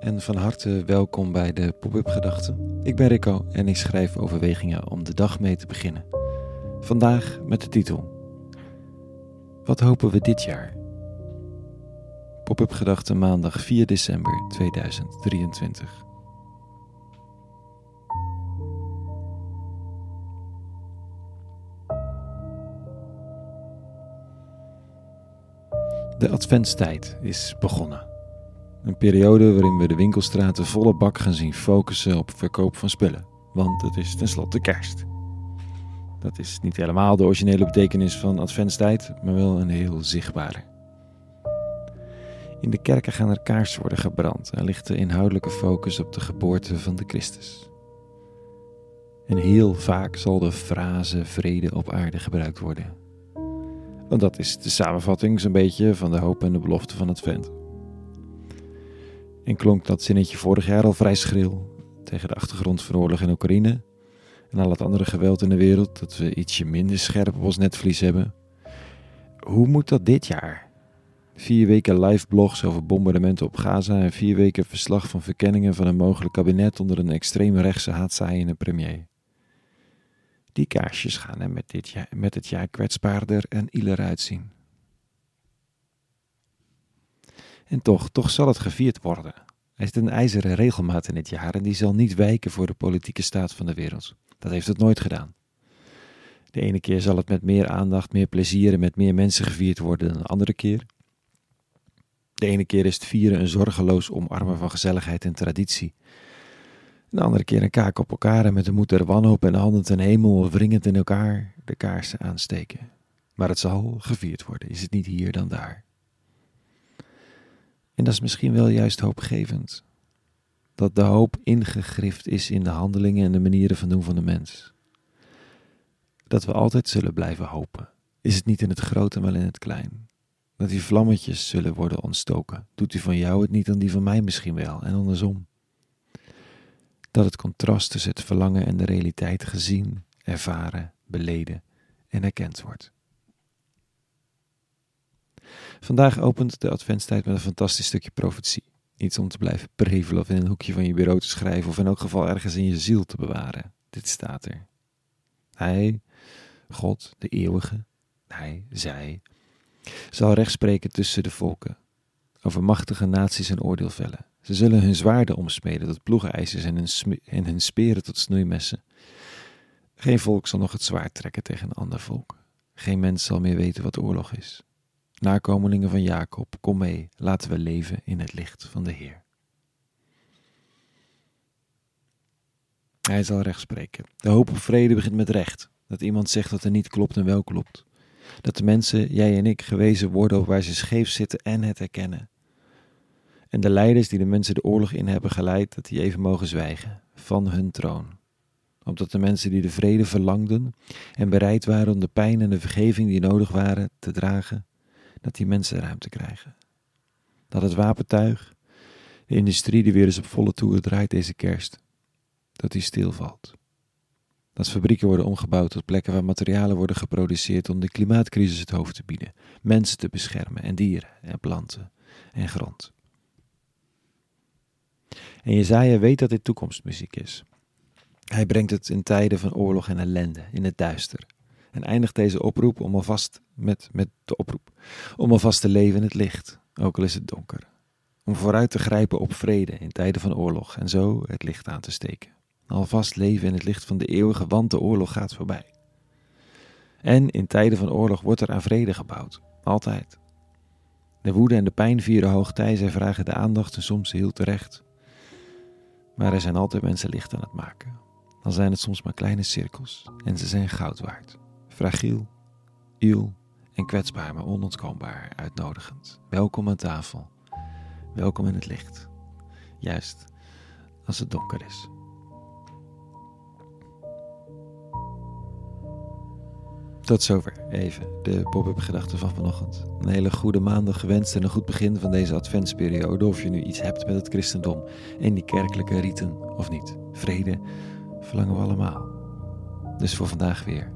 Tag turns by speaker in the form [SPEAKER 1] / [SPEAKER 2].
[SPEAKER 1] En van harte welkom bij de Pop-up Gedachten. Ik ben Rico en ik schrijf overwegingen om de dag mee te beginnen. Vandaag met de titel: Wat hopen we dit jaar? Pop-up Gedachten maandag 4 december 2023. De adventstijd is begonnen. Een periode waarin we de winkelstraten volle bak gaan zien focussen op verkoop van spullen. Want het is tenslotte kerst. Dat is niet helemaal de originele betekenis van adventstijd, maar wel een heel zichtbare. In de kerken gaan er kaarsen worden gebrand en ligt de inhoudelijke focus op de geboorte van de Christus. En heel vaak zal de frase vrede op aarde gebruikt worden. Want dat is de samenvatting zo'n beetje van de hoop en de belofte van Advent. En klonk dat zinnetje vorig jaar al vrij schril tegen de achtergrond van oorlog in Oekraïne en al het andere geweld in de wereld dat we ietsje minder scherp op ons netvlies hebben. Hoe moet dat dit jaar? Vier weken live blogs over bombardementen op Gaza en vier weken verslag van verkenningen van een mogelijk kabinet onder een extreem rechtse haatzaaiende premier. Die kaarsjes gaan er met, dit jaar, met het jaar kwetsbaarder en ieler uitzien. En toch, toch zal het gevierd worden. Er is een ijzeren regelmaat in het jaar en die zal niet wijken voor de politieke staat van de wereld. Dat heeft het nooit gedaan. De ene keer zal het met meer aandacht, meer plezier en met meer mensen gevierd worden dan de andere keer. De ene keer is het vieren een zorgeloos omarmen van gezelligheid en traditie. De andere keer een kaak op elkaar en met de moed der wanhoop en de handen ten hemel wringend in elkaar de kaarsen aansteken. Maar het zal gevierd worden, is het niet hier dan daar. En dat is misschien wel juist hoopgevend. Dat de hoop ingegrift is in de handelingen en de manieren van doen van de mens. Dat we altijd zullen blijven hopen. Is het niet in het grote, maar in het klein. Dat die vlammetjes zullen worden ontstoken. Doet die van jou het niet, dan die van mij misschien wel, en andersom. Dat het contrast tussen het verlangen en de realiteit gezien, ervaren, beleden en erkend wordt. Vandaag opent de adventstijd met een fantastisch stukje profetie. Iets om te blijven prevelen of in een hoekje van je bureau te schrijven of in elk geval ergens in je ziel te bewaren. Dit staat er. Hij, God, de eeuwige, hij, zij, zal recht spreken tussen de volken, over machtige naties en oordeel vellen. Ze zullen hun zwaarden omsmeden tot ploegenijzers en hun, en hun speren tot snoeimessen. Geen volk zal nog het zwaard trekken tegen een ander volk. Geen mens zal meer weten wat oorlog is. Nakomelingen van Jacob, kom mee, laten we leven in het licht van de Heer. Hij zal recht spreken. De hoop op vrede begint met recht. Dat iemand zegt wat er niet klopt en wel klopt. Dat de mensen, jij en ik, gewezen worden op waar ze scheef zitten en het erkennen. En de leiders die de mensen de oorlog in hebben geleid, dat die even mogen zwijgen van hun troon. Opdat de mensen die de vrede verlangden en bereid waren om de pijn en de vergeving die nodig waren te dragen, dat die mensen ruimte krijgen. Dat het wapentuig, de industrie die weer eens op volle toeren draait deze kerst, dat die stilvalt. Dat fabrieken worden omgebouwd tot plekken waar materialen worden geproduceerd om de klimaatcrisis het hoofd te bieden, mensen te beschermen en dieren en planten en grond. En Jezaja weet dat dit toekomstmuziek is. Hij brengt het in tijden van oorlog en ellende, in het duister. En eindigt deze oproep om alvast met, met de oproep. Om alvast te leven in het licht, ook al is het donker. Om vooruit te grijpen op vrede in tijden van oorlog en zo het licht aan te steken. Alvast leven in het licht van de eeuwige, want de oorlog gaat voorbij. En in tijden van oorlog wordt er aan vrede gebouwd. Altijd. De woede en de pijn vieren hoogtij, zij vragen de aandacht en soms heel terecht. Maar er zijn altijd mensen licht aan het maken. Dan zijn het soms maar kleine cirkels en ze zijn goud waard. Fragiel, iel en kwetsbaar, maar onontkoombaar, uitnodigend. Welkom aan tafel. Welkom in het licht. Juist als het donker is. Tot zover even de pop-up gedachten van vanochtend. Een hele goede maandag gewenst en een goed begin van deze adventsperiode. Of je nu iets hebt met het christendom en die kerkelijke riten of niet. Vrede verlangen we allemaal. Dus voor vandaag weer